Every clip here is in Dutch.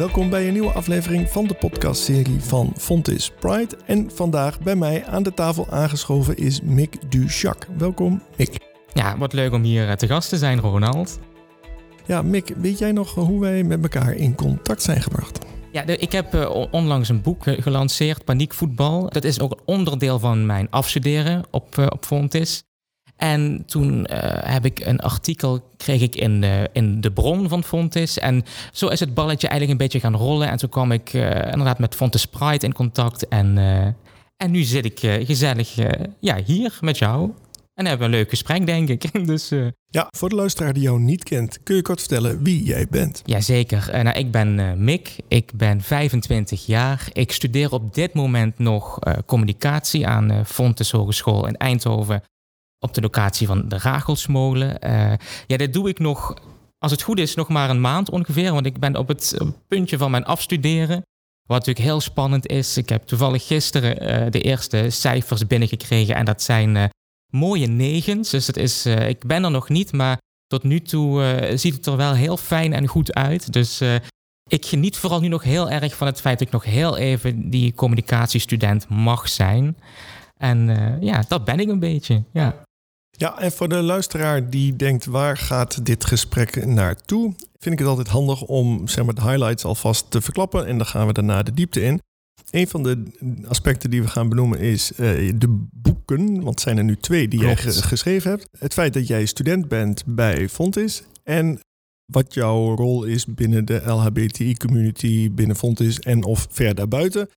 Welkom bij een nieuwe aflevering van de podcastserie van Fontis Pride. En vandaag bij mij aan de tafel aangeschoven is Mick Duchac. Welkom, Mick. Ja, wat leuk om hier eh, te gast te zijn, Ronald. Ja, Mick, weet jij nog hoe wij met elkaar in contact zijn gebracht? Ja, ik heb uh, onlangs een boek eh, gelanceerd, Paniekvoetbal. Dat is ook een onderdeel van mijn afstuderen op, op Fontis. En toen heb ik een artikel, kreeg ik in de, in de bron van Fontis. En zo is het balletje eigenlijk een beetje gaan rollen. En toen kwam ik inderdaad met Fontis Pride in contact. En, en nu zit ik gezellig ja, hier met jou. En hebben we een leuk gesprek, denk ik. Dus, uh... Ja, voor de luisteraar die jou niet kent, kun je kort vertellen wie jij bent? Jazeker. Uh, nou, ik ben uh, Mick, ik ben 25 jaar. Ik studeer op dit moment nog communicatie aan Fontes Hogeschool in Eindhoven. Op de locatie van de Ragelsmolen. ja, dit doe ik nog, als het goed is, nog maar een maand ongeveer. Want ik ben op het puntje van mijn afstuderen. Wat natuurlijk heel spannend is. Ik heb toevallig gisteren de eerste cijfers binnengekregen. En dat zijn mooie negens. Dus het is, ik ben er nog niet, maar tot nu toe ziet het er wel heel fijn en goed uit. Dus ik geniet vooral nu nog heel erg van het feit dat ik nog heel even die communicatiestudent mag zijn. En ja, dat ben ik een beetje. Ja. Ja, en voor de luisteraar die denkt waar gaat dit gesprek naartoe, vind ik het altijd handig om zeg maar, de highlights alvast te verklappen en dan gaan we daarna de diepte in. Een van de aspecten die we gaan benoemen is uh, de boeken, want het zijn er nu twee die Klopt. jij geschreven hebt. Het feit dat jij student bent bij Fontis en wat jouw rol is binnen de LHBTI-community, binnen Fontis en of ver daarbuiten.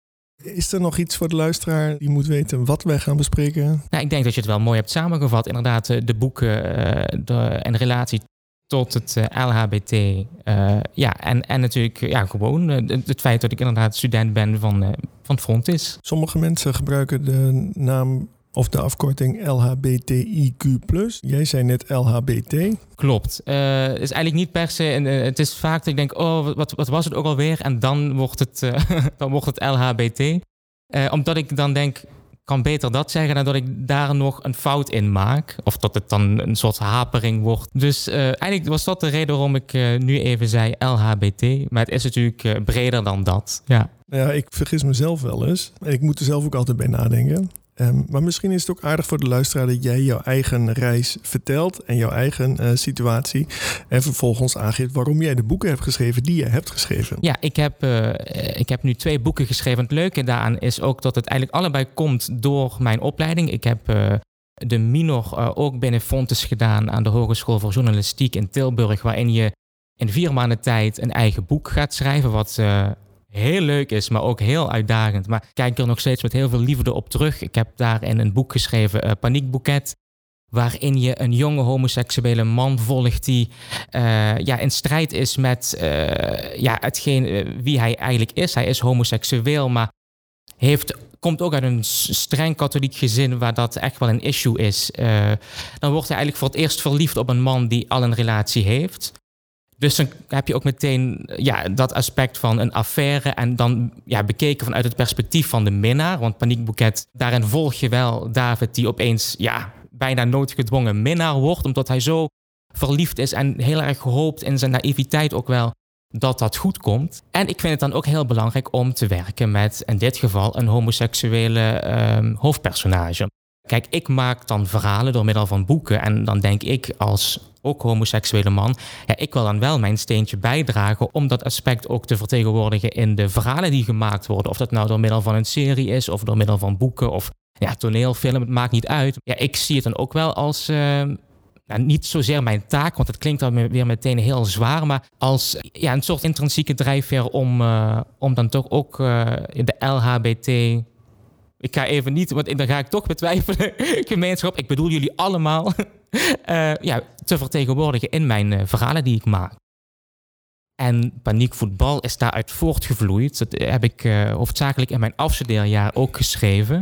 Is er nog iets voor de luisteraar die moet weten wat wij gaan bespreken? Nou, ik denk dat je het wel mooi hebt samengevat. Inderdaad, eh, de boeken uh, de, en relatie tot het uh, LHBT. Uh, ja, en, en natuurlijk ja, gewoon het feit dat ik inderdaad student ben van, van Frontis. Sommige mensen gebruiken de naam of de afkorting LHBTIQ+. Jij zei net LHBT. Klopt. Het is eigenlijk niet per se... het is vaak dat ik denk, oh, wat, wat was het ook alweer? En dan wordt het, dan wordt het LHBT. omdat ik dan denk, kan beter dat zeggen dan dat ik daar nog een fout in maak. Of dat het dan een soort hapering wordt. Dus uh, eigenlijk was dat de reden waarom ik uh, nu even zei LHBT. Maar het is natuurlijk uh, breder dan dat. Ja. Ja, ik vergis mezelf wel eens. En ik moet er zelf ook altijd bij nadenken. Um, maar misschien is het ook aardig voor de luisteraar dat jij jouw eigen reis vertelt en jouw eigen uh, situatie. En vervolgens aangeeft waarom jij de boeken hebt geschreven die je hebt geschreven. Ja, ik heb, uh, ik heb nu twee boeken geschreven. Het leuke daaraan is ook dat het eigenlijk allebei komt door mijn opleiding. Ik heb uh, de minor ook binnen Fontes gedaan aan de Hogeschool voor Journalistiek in Tilburg, waarin je in vier maanden tijd een eigen boek gaat schrijven, wat heel leuk is, maar ook heel uitdagend. Maar kijk er nog steeds met heel veel liefde op terug. Ik heb daarin een boek geschreven, uh, Paniekboeket. Waarin je een jonge homoseksuele man volgt die uh, ja, in strijd is met uh, ja, hetgeen, wie hij eigenlijk is. Hij is homoseksueel, maar heeft, komt ook uit een streng katholiek gezin waar dat echt wel een issue is. dan wordt hij eigenlijk voor het eerst verliefd op een man die al een relatie heeft. Dus dan heb je ook meteen ja, dat aspect van een affaire en dan ja, bekeken vanuit het perspectief van de minnaar. Want Paniekboeket, daarin volg je wel David die opeens ja, bijna noodgedwongen minnaar wordt. Omdat hij zo verliefd is en heel erg gehoopt in zijn naïviteit ook wel dat dat goed komt. En ik vind het dan ook heel belangrijk om te werken met in dit geval een homoseksuele um, hoofdpersonage. Kijk, ik maak dan verhalen door middel van boeken en dan denk ik als ook homoseksuele man, ja, ik wil dan wel mijn steentje bijdragen om dat aspect ook te vertegenwoordigen in de verhalen die gemaakt worden. Of dat nou door middel van een serie is, of door middel van boeken, of ja, toneelfilm, het maakt niet uit. Ja, ik zie het dan ook wel als. Uh, nou, niet zozeer mijn taak, want het klinkt dan weer meteen heel zwaar, maar als ja, een soort intrinsieke drijfveer om, uh, om dan toch ook uh, de LHBT ik ga even niet, want dan ga ik toch betwijfelen. Gemeenschap, ik bedoel jullie allemaal. uh, ja, te vertegenwoordigen in mijn uh, verhalen die ik maak. En paniekvoetbal is daaruit voortgevloeid. Dat heb ik hoofdzakelijk in mijn afstudeerjaar ook geschreven.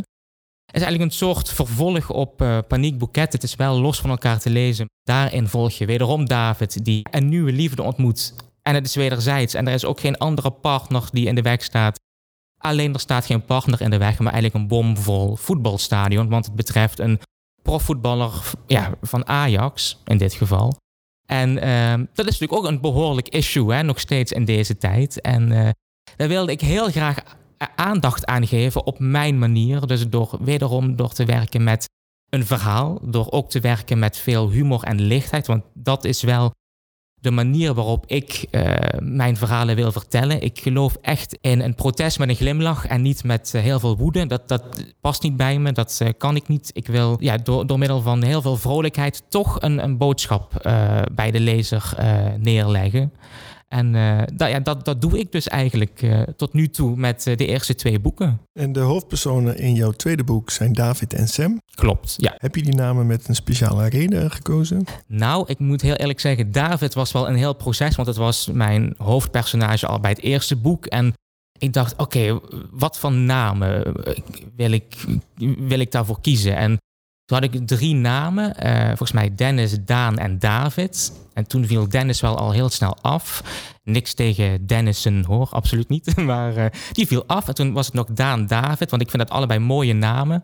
Het is eigenlijk een soort vervolg op Paniekboeket. Het is wel los van elkaar te lezen. Daarin volg je wederom David, die een nieuwe liefde ontmoet. En het is wederzijds. En er is ook geen andere partner die in de weg staat. Alleen er staat geen partner in de weg, maar eigenlijk een bomvol voetbalstadion. Want het betreft een profvoetballer ja, van Ajax in dit geval. En ehm, dat is natuurlijk ook een behoorlijk issue, hè, nog steeds in deze tijd. En uh, daar wilde ik heel graag aandacht aan geven op mijn manier. Dus door wederom door te werken met een verhaal, door ook te werken met veel humor en lichtheid. Want dat is wel de manier waarop ik uh, mijn verhalen wil vertellen. Ik geloof echt in een protest met een glimlach en niet met uh, heel veel woede. Dat, dat past niet bij me, dat uh, kan ik niet. Ik wil ja, door, door middel van heel veel vrolijkheid toch een, een boodschap bij de lezer neerleggen. En uh, dat, ja, dat, dat doe ik dus eigenlijk uh, tot nu toe met uh, de eerste twee boeken. En de hoofdpersonen in jouw tweede boek zijn David en Sam. Klopt, ja. Heb je die namen met een speciale reden gekozen? Nou, ik moet heel eerlijk zeggen, David was wel een heel proces, want het was mijn hoofdpersonage al bij het eerste boek. En ik dacht, oké, okay, wat voor namen wil ik, wil ik daarvoor kiezen? En toen had ik drie namen, uh, volgens mij Dennis, Daan en David. En toen viel Dennis wel al heel snel af. Niks tegen Dennissen hoor, absoluut niet. Maar uh, die viel af. En toen was het nog Daan, David, want ik vind dat allebei mooie namen.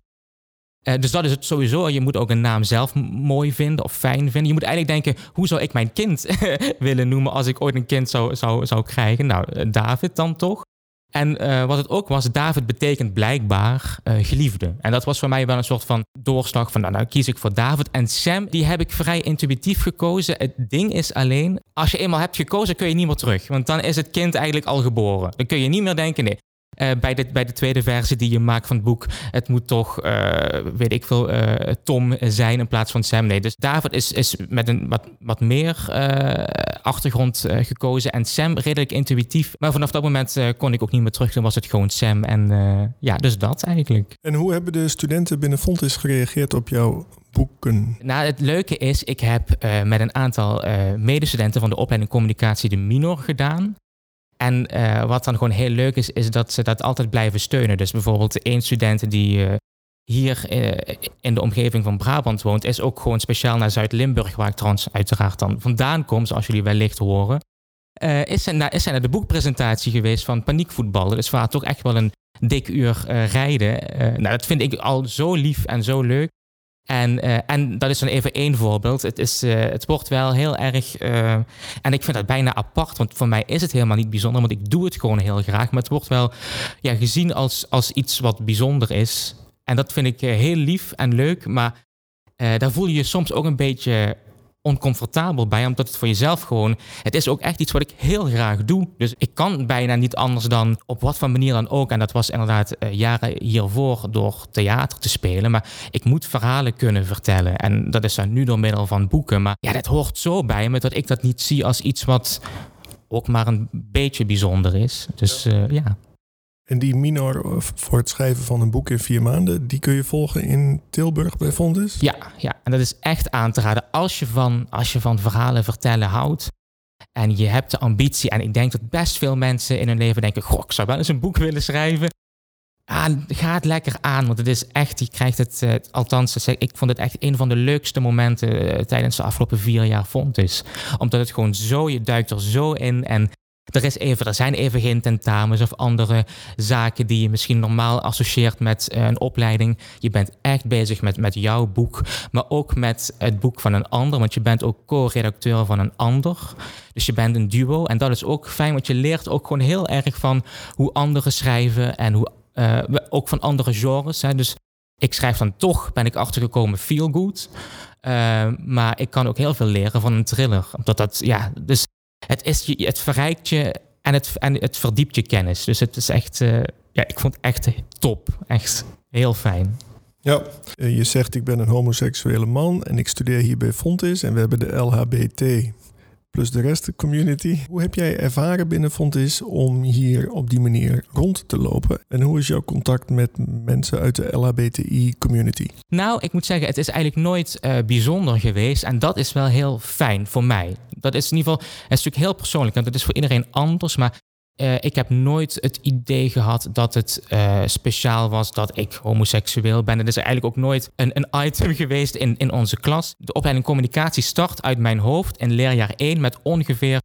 Uh, dus dat is het sowieso. Je moet ook een naam zelf mooi vinden of fijn vinden. Je moet eigenlijk denken, hoe zou ik mijn kind willen noemen als ik ooit een kind zou, zou, zou krijgen? Nou, David dan toch? En uh, wat het ook was, David betekent blijkbaar uh, geliefde. En dat was voor mij wel een soort van doorslag van, nou, nou kies ik voor David. En Sam, die heb ik vrij intuïtief gekozen. Het ding is alleen, als je eenmaal hebt gekozen, kun je niet meer terug. Want dan is het kind eigenlijk al geboren. Dan kun je niet meer denken, nee, uh, bij, de, bij de tweede versie die je maakt van het boek. Het moet toch, uh, weet ik veel, uh, Tom zijn in plaats van Sam. Nee, dus David is, is met een wat, wat meer achtergrond gekozen. En Sam redelijk intuïtief. Maar vanaf dat moment kon ik ook niet meer terug. Dan was het gewoon Sam. En ja, dus dat eigenlijk. En hoe hebben de studenten binnen Fontis gereageerd op jouw boeken? Nou, het leuke is, ik heb met een aantal medestudenten van de opleiding communicatie de minor gedaan. En uh, wat dan gewoon heel leuk is, is dat ze dat altijd blijven steunen. Dus bijvoorbeeld één student die uh, hier uh, in de omgeving van Brabant woont, is ook gewoon speciaal naar Zuid-Limburg, waar ik trouwens uiteraard dan vandaan kom, zoals jullie wellicht horen. is, hij naar, is hij naar de boekpresentatie geweest van Paniekvoetbal. Dus waar toch echt wel een dik uur rijden. nou, dat vind ik al zo lief en zo leuk. En, uh, en dat is dan even één voorbeeld. Het, is, uh, het wordt wel heel erg. Uh, en ik vind dat bijna apart, want voor mij is het helemaal niet bijzonder, want ik doe het gewoon heel graag. Maar het wordt wel ja, gezien als, als iets wat bijzonder is. En dat vind ik heel lief en leuk, maar daar voel je je soms ook een beetje oncomfortabel bij, omdat het voor jezelf gewoon, het is ook echt iets wat ik heel graag doe. Dus ik kan bijna niet anders dan op wat voor manier dan ook. En dat was inderdaad uh, jaren hiervoor door theater te spelen. Maar ik moet verhalen kunnen vertellen. En dat is dan nu door middel van boeken. Maar ja, dat hoort zo bij me dat ik dat niet zie als iets wat ook maar een beetje bijzonder is. Dus uh, ja. En die minor voor het schrijven van een boek in vier maanden, die kun je volgen in Tilburg bij Fontis? Ja, ja, en dat is echt aan te raden. Als je van, als je van verhalen vertellen houdt en je hebt de ambitie, en ik denk dat best veel mensen in hun leven denken, goh, ik zou wel eens een boek willen schrijven. Ah, ga het lekker aan, want het is echt, je krijgt het, uh, althans, ik vond het echt een van de leukste momenten uh, tijdens de afgelopen vier jaar Fontis. Omdat het gewoon zo, je duikt er zo in en er, is even, er zijn even geen tentamens of andere zaken die je misschien normaal associeert met uh, een opleiding. Je bent echt bezig met, met jouw boek, maar ook met het boek van een ander, want je bent ook co-redacteur van een ander. Dus je bent een duo en dat is ook fijn, want je leert ook gewoon heel erg van hoe anderen schrijven en hoe, uh, ook van andere genres. Dus ik schrijf dan toch, ben ik achtergekomen, feel good. Uh, maar ik kan ook heel veel leren van een thriller. Omdat dat, ja, dus het, is, het verrijkt je en het, en het verdiept je kennis. Dus het is echt, uh, ja, ik vond het echt top. Echt heel fijn. Ja, je zegt ik ben een homoseksuele man en ik studeer hier bij Fontis en we hebben de LHBT plus de rest de community. Hoe heb jij ervaren binnen Fontis om hier op die manier rond te lopen? En hoe is jouw contact met mensen uit de LHBTI-community? Nou, ik moet zeggen, het is eigenlijk nooit uh, bijzonder geweest. En dat is wel heel fijn voor mij. Dat is in ieder geval, is natuurlijk heel persoonlijk, want het is voor iedereen anders. Maar uh, ik heb nooit het idee gehad dat het uh, speciaal was dat ik homoseksueel ben. Het is eigenlijk ook nooit een, een item geweest in, in onze klas. De opleiding communicatie start uit mijn hoofd in leerjaar 1 met ongeveer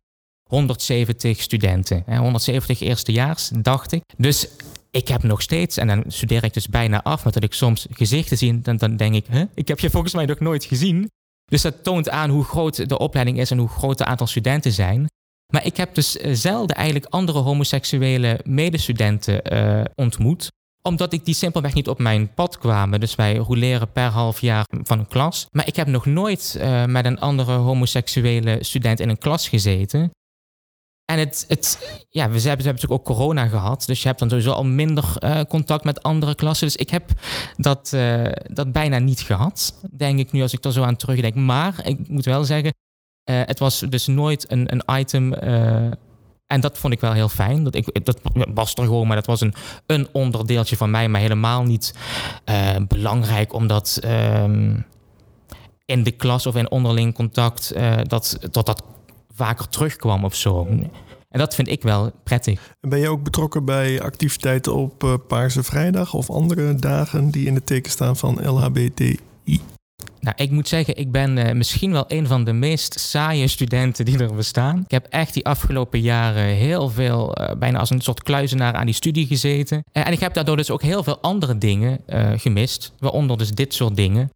170 studenten. 170 eerstejaars, dacht ik. Dus ik heb nog steeds, en dan studeer ik dus bijna af, maar dat ik soms gezichten zie, dan, dan denk ik, huh? ik heb je volgens mij nog nooit gezien. Dus dat toont aan hoe groot de opleiding is en hoe groot het aantal studenten zijn. Maar ik heb dus eh, zelden eigenlijk andere homoseksuele medestudenten uh, ontmoet omdat ik die simpelweg niet op mijn pad kwamen. Dus wij roleren per half jaar van een klas. Maar ik heb nog nooit uh, met een andere homoseksuele student in een klas gezeten. En het, het, ja, we hebben, hebben natuurlijk ook corona gehad. Dus je hebt dan sowieso al minder contact met andere klassen. Dus ik heb dat, dat bijna niet gehad, denk ik nu als ik er zo aan terugdenk. Maar ik moet wel zeggen, het was dus nooit een, een item en dat vond ik wel heel fijn. Dat, ik, dat was er gewoon, maar dat was een, een onderdeeltje van mij, maar helemaal niet uh, belangrijk omdat uh, in de klas of in onderling contact dat, dat dat vaker terugkwam of zo. En dat vind ik wel prettig. En ben je ook betrokken bij activiteiten op Paarse Vrijdag of andere dagen die in het teken staan van LHBTI? Nou, ik moet zeggen, ik ben uh, misschien wel een van de meest saaie studenten die er bestaan. Ik heb echt die afgelopen jaren heel veel, uh, bijna als een soort kluizenaar aan die studie gezeten. Uh, en ik heb daardoor dus ook heel veel andere dingen gemist, waaronder dus dit soort dingen.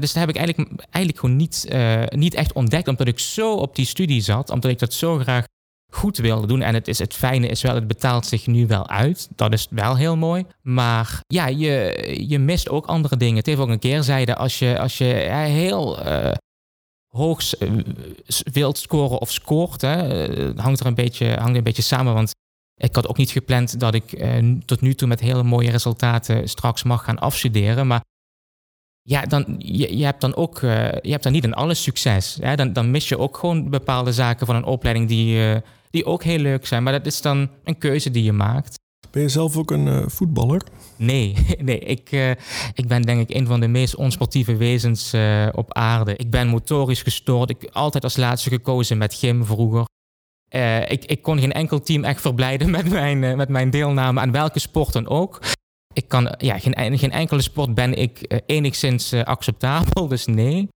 dus dat heb ik eigenlijk, eigenlijk gewoon niet, niet echt ontdekt, omdat ik zo op die studie zat, omdat ik dat zo graag goed wilde doen. En het, is, het fijne is wel, het betaalt zich nu wel uit. Dat is wel heel mooi. Maar ja, je, je mist ook andere dingen. Het heeft ook een keerzijde als je, als je heel uh, hoog wilt scoren of scoort. Hè, hangt er een beetje, hangt een beetje samen. Want ik had ook niet gepland dat ik tot nu toe met hele mooie resultaten straks mag gaan afstuderen. Maar ja, dan, je, je hebt dan ook uh, je hebt dan niet een alles succes. Hè? Dan, dan mis je ook gewoon bepaalde zaken van een opleiding die, uh, die ook heel leuk zijn. Maar dat is dan een keuze die je maakt. Ben je zelf ook een uh, voetballer? Nee, nee ik, ik ben denk ik een van de meest onsportieve wezens op aarde. Ik ben motorisch gestoord. Ik altijd als laatste gekozen met gym vroeger. ik, ik kon geen enkel team echt verblijden met mijn, met mijn deelname aan welke sport dan ook ik kan, ja, geen, geen enkele sport ben ik uh, enigszins uh, acceptabel, dus nee.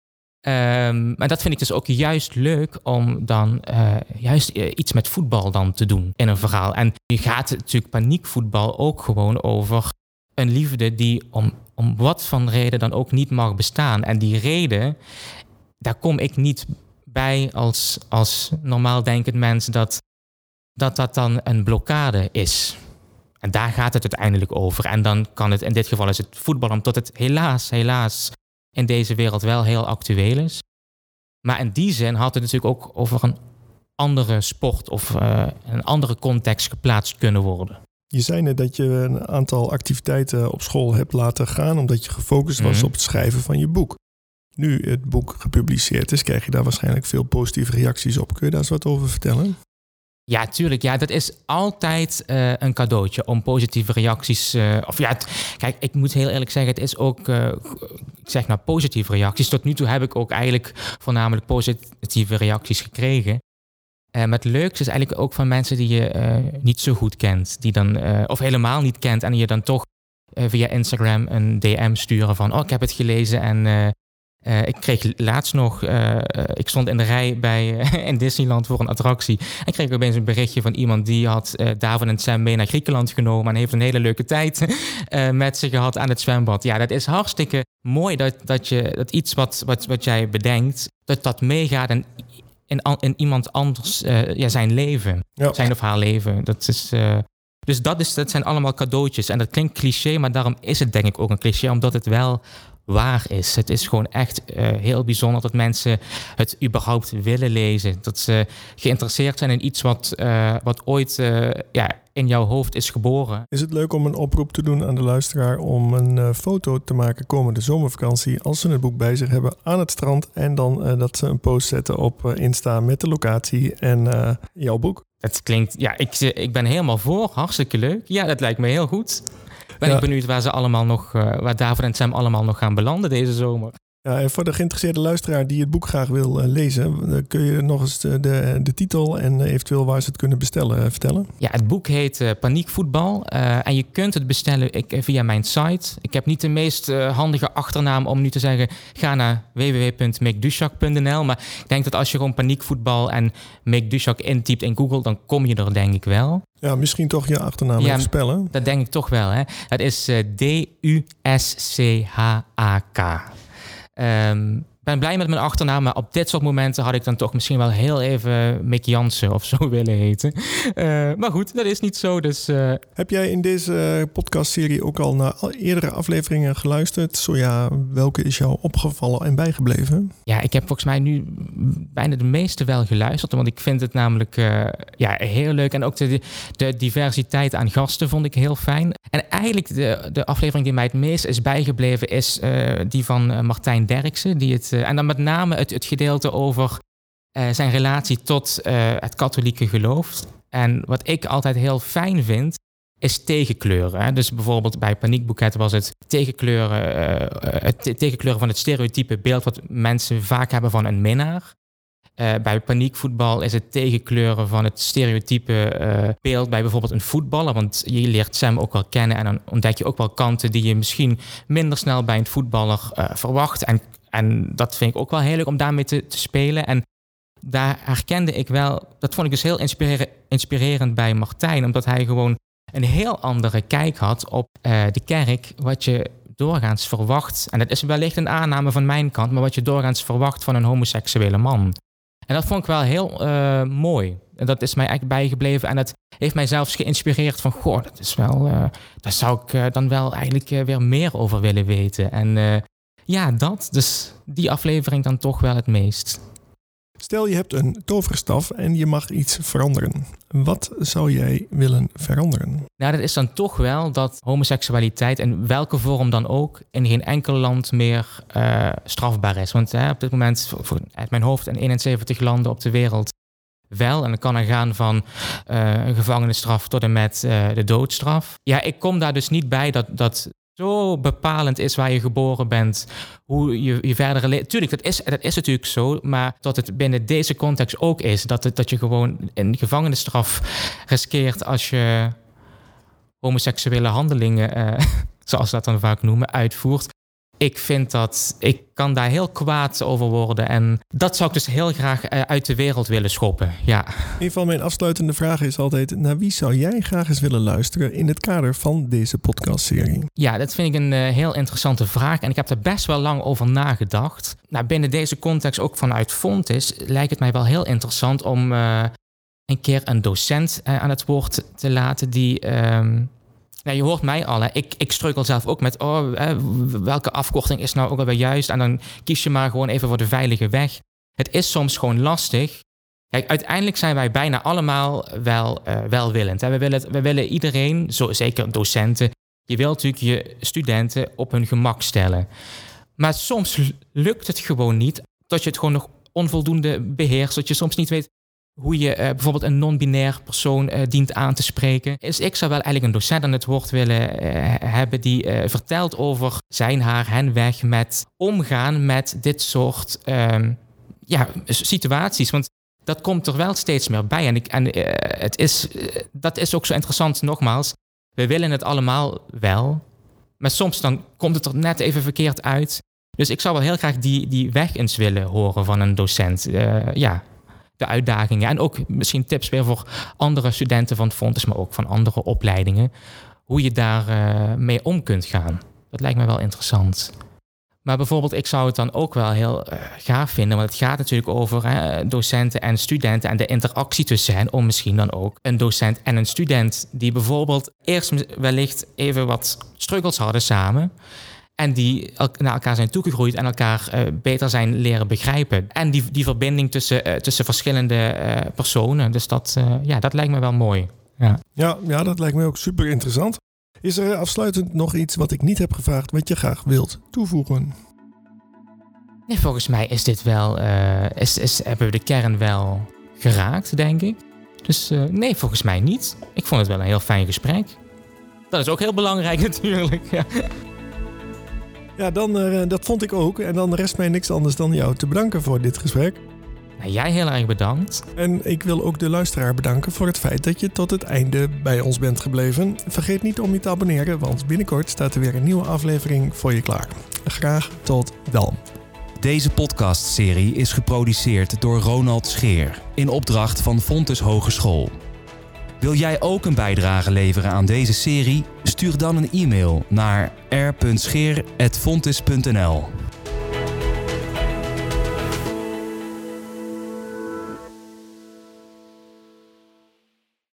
Um, maar dat vind ik dus ook juist leuk om dan uh, juist iets met voetbal dan te doen in een verhaal. En nu gaat natuurlijk paniekvoetbal ook gewoon over een liefde die om, om wat van reden dan ook niet mag bestaan. En die reden, daar kom ik niet bij als, als normaal denkend mens dat, dat dat dan een blokkade is. En daar gaat het uiteindelijk over. En dan kan het, in dit geval is het voetbal, omdat het helaas, helaas in deze wereld wel heel actueel is. Maar in die zin had het natuurlijk ook over een andere sport of uh, een andere context geplaatst kunnen worden. Je zei net dat je een aantal activiteiten op school hebt laten gaan omdat je gefocust was mm -hmm. op het schrijven van je boek. Nu het boek gepubliceerd is, krijg je daar waarschijnlijk veel positieve reacties op. Kun je daar eens wat over vertellen? Ja, tuurlijk. Ja, dat is altijd uh, een cadeautje om positieve reacties. Uh, of ja, kijk, ik moet heel eerlijk zeggen, het is ook, uh, ik zeg nou, positieve reacties. Tot nu toe heb ik ook eigenlijk voornamelijk positieve reacties gekregen. maar het leukste is eigenlijk ook van mensen die je niet zo goed kent, die dan, of helemaal niet kent en die je dan toch via Instagram een DM sturen van, oh, ik heb het gelezen en uh, ik kreeg laatst nog, uh, ik stond in de rij bij, in Disneyland voor een attractie. En kreeg opeens een berichtje van iemand die had Davon en Sam mee naar Griekenland genomen. En heeft een hele leuke tijd met ze gehad aan het zwembad. Ja, dat is hartstikke mooi dat, dat, je, dat iets wat, wat, wat jij bedenkt, dat dat meegaat in, in, in iemand anders ja, zijn leven. Ja. Zijn of haar leven. Dat is... dus dat, is, dat zijn allemaal cadeautjes. En dat klinkt cliché, maar daarom is het denk ik ook een cliché, omdat het wel waar is. Het is gewoon echt uh, heel bijzonder dat mensen het überhaupt willen lezen. Dat ze geïnteresseerd zijn in iets wat, uh, wat ooit uh, ja, in jouw hoofd is geboren. Is het leuk om een oproep te doen aan de luisteraar om een foto te maken komende zomervakantie als ze het boek bij zich hebben aan het strand en dan dat ze een post zetten op Insta met de locatie en jouw boek? Het klinkt, ja, ik, ik ben helemaal voor. Hartstikke leuk. Ja, dat lijkt me heel goed ben ja. ik benieuwd waar ze allemaal nog, uh, waar David en Sam allemaal nog gaan belanden deze zomer. Ja, en voor de geïnteresseerde luisteraar die het boek graag wil uh, lezen, kun je nog eens de, de, de titel en eventueel waar ze het kunnen bestellen vertellen? Ja, het boek heet Paniekvoetbal en je kunt het bestellen ik, via mijn site. Ik heb niet de meest handige achternaam om nu te zeggen, ga naar www.makedushak.nl, maar ik denk dat als je gewoon Paniekvoetbal en Make Dushak intypt in Google, dan kom je er denk ik wel. Ja, misschien toch je achternaam ja, spellen. Dat denk ik toch wel. Hè? Het is D-U-S-C-H-A-K. Um, ben blij met mijn achternaam, maar op dit soort momenten had ik dan toch misschien wel heel even Mick Jansen of zo willen heten. Uh, maar goed, dat is niet zo. Dus, uh... Heb jij in deze podcastserie ook al naar eerdere afleveringen geluisterd? Zo ja, welke is jou opgevallen en bijgebleven? Ja, ik heb volgens mij nu bijna de meeste wel geluisterd, want ik vind het namelijk uh, ja, heel leuk. En ook de, de diversiteit aan gasten vond ik heel fijn. En eigenlijk de, de aflevering die mij het meest is bijgebleven is die van Martijn Derksen, die het eh, en dan met name het, het gedeelte over eh, zijn relatie tot eh, het katholieke geloof. En wat ik altijd heel fijn vind, is tegenkleuren. Hè? Dus bijvoorbeeld bij Paniekboeket was het tegenkleuren, het tegenkleuren van het stereotype beeld wat mensen vaak hebben van een minnaar. bij paniekvoetbal is het tegenkleuren van het stereotype beeld bij bijvoorbeeld een voetballer. Want je leert Sam ook wel kennen en dan ontdek je ook wel kanten die je misschien minder snel bij een voetballer verwacht. En en dat vind ik ook wel heel leuk om daarmee te, te spelen. En daar herkende ik wel, dat vond ik dus heel inspirerend bij Martijn, omdat hij gewoon een heel andere kijk had op uh, de kerk, wat je doorgaans verwacht. En dat is wellicht een aanname van mijn kant, maar wat je doorgaans verwacht van een homoseksuele man. En dat vond ik wel heel uh, mooi. En dat is mij eigenlijk bijgebleven. En dat heeft mij zelfs geïnspireerd van... goh, dat is wel... Uh, daar zou ik dan wel eigenlijk weer meer over willen weten. En ja, dat. Dus die aflevering dan toch wel het meest. Stel je hebt een toverstaf en je mag iets veranderen. Wat zou jij willen veranderen? Nou, dat is dan toch wel dat homoseksualiteit, in welke vorm dan ook, in geen enkel land meer uh, strafbaar is. Want hè, op dit moment, uit mijn hoofd, in 71 landen op de wereld wel. En dan kan er gaan van uh, een gevangenisstraf tot en met uh, de doodstraf. Ja, ik kom daar dus niet bij dat, dat zo bepalend is waar je geboren bent, hoe je, je verdere leven. Tuurlijk, dat is, dat is natuurlijk zo, maar dat het binnen deze context ook is. Dat, dat je gewoon een gevangenisstraf riskeert als je homoseksuele handelingen, uh, zoals ze dat dan vaak noemen, uitvoert ik vind dat ik kan daar heel kwaad over worden. En dat zou ik dus heel graag eh, uit de wereld willen schoppen. Ja. Een van mijn afsluitende vragen is altijd: naar wie zou jij graag eens willen luisteren in het kader van deze podcastserie? Ja, dat vind ik een uh, heel interessante vraag. En ik heb er best wel lang over nagedacht. Nou, binnen deze context, ook vanuit Fontis, lijkt het mij wel heel interessant om uh, een keer een docent aan het woord te laten die. Ehm, ja, je hoort mij al. Ik, ik struggle zelf ook met oh, welke afkorting is nou ook alweer juist. En dan kies je maar gewoon even voor de veilige weg. Het is soms gewoon lastig. Kijk, uiteindelijk zijn wij bijna allemaal wel uh, welwillend. Hè. We, willen, we willen iedereen, zo, zeker docenten, je wilt natuurlijk je studenten op hun gemak stellen. Maar soms lukt het gewoon niet dat je het gewoon nog onvoldoende beheerst. Dat je soms niet weet hoe je uh, bijvoorbeeld een non-binair persoon uh, dient aan te spreken. Is ik zou wel eigenlijk een docent aan het woord willen uh, hebben die vertelt over zijn haar, hen weg met omgaan met dit soort um, ja, situaties. Want dat komt er wel steeds meer bij. En, ik, en het is, dat is ook zo interessant, nogmaals. We willen het allemaal wel, maar soms dan komt het er net even verkeerd uit. Dus ik zou wel heel graag die, die weg eens willen horen van een docent. ja, de uitdagingen. En ook misschien tips weer voor andere studenten van het fonds, maar ook van andere opleidingen. Hoe je daar uh, mee om kunt gaan. Dat lijkt me wel interessant. Maar bijvoorbeeld, ik zou het dan ook wel heel uh, gaaf vinden, want het gaat natuurlijk over hè, docenten en studenten en de interactie tussen hen, om misschien dan ook een docent en een student die bijvoorbeeld eerst wellicht even wat struggles hadden samen, en die naar elkaar zijn toegegroeid en elkaar uh, beter zijn leren begrijpen. En die, die verbinding tussen, uh, tussen verschillende uh, personen. Dus dat, ja, dat lijkt me wel mooi. Ja. Ja, ja, dat lijkt me ook super interessant. Is er afsluitend nog iets wat ik niet heb gevraagd, wat je graag wilt toevoegen? Nee, volgens mij is dit wel, is, is, hebben we de kern wel geraakt, denk ik. Dus nee, volgens mij niet. Ik vond het wel een heel fijn gesprek. Dat is ook heel belangrijk natuurlijk. Ja. Ja, dan, uh, dat vond ik ook. En dan rest mij niks anders dan jou te bedanken voor dit gesprek. Nou, jij heel erg bedankt. En ik wil ook de luisteraar bedanken voor het feit dat je tot het einde bij ons bent gebleven. Vergeet niet om je te abonneren, want binnenkort staat er weer een nieuwe aflevering voor je klaar. Graag tot dan. Deze podcastserie is geproduceerd door Ronald Scheer in opdracht van Fontes Hogeschool. Wil jij ook een bijdrage leveren aan deze serie? Stuur dan een e-mail naar r.scheer.fontis.nl